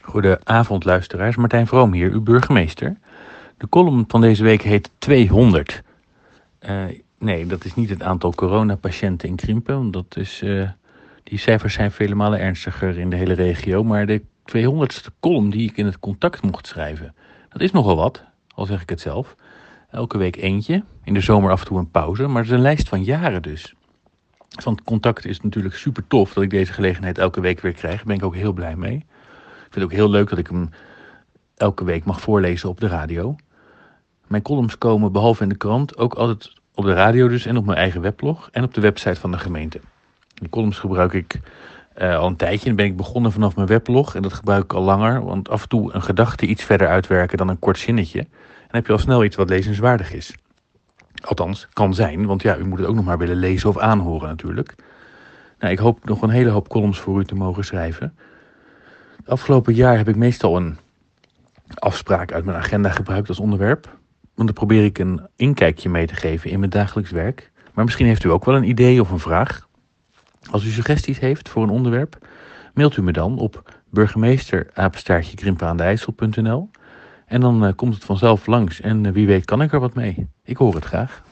Goedenavond luisteraars, Martijn Vroom hier, uw burgemeester. De column van deze week heet 200. Uh, nee, dat is niet het aantal coronapatiënten in Krimpen, dat is, uh, die cijfers zijn vele malen ernstiger in de hele regio. Maar de 200ste column die ik in het contact mocht schrijven, dat is nogal wat, al zeg ik het zelf. Elke week eentje, in de zomer af en toe een pauze, maar het is een lijst van jaren dus. Van contact is natuurlijk super tof dat ik deze gelegenheid elke week weer krijg. Daar ben ik ook heel blij mee. Vind het ook heel leuk dat ik hem elke week mag voorlezen op de radio. Mijn columns komen behalve in de krant ook altijd op de radio dus en op mijn eigen weblog en op de website van de gemeente. Die columns gebruik ik uh, al een tijdje. Dan ben ik begonnen vanaf mijn weblog en dat gebruik ik al langer. Want af en toe een gedachte iets verder uitwerken dan een kort zinnetje. En heb je al snel iets wat lezenswaardig is. Althans, kan zijn, want ja, u moet het ook nog maar willen lezen of aanhoren natuurlijk. Nou, ik hoop nog een hele hoop columns voor u te mogen schrijven. Afgelopen jaar heb ik meestal een afspraak uit mijn agenda gebruikt als onderwerp. Want dan probeer ik een inkijkje mee te geven in mijn dagelijks werk. Maar misschien heeft u ook wel een idee of een vraag. Als u suggesties heeft voor een onderwerp, mailt u me dan op burgemeesterapenstaartje En dan uh, komt het vanzelf langs en uh, wie weet kan ik er wat mee. Ik hoor het graag.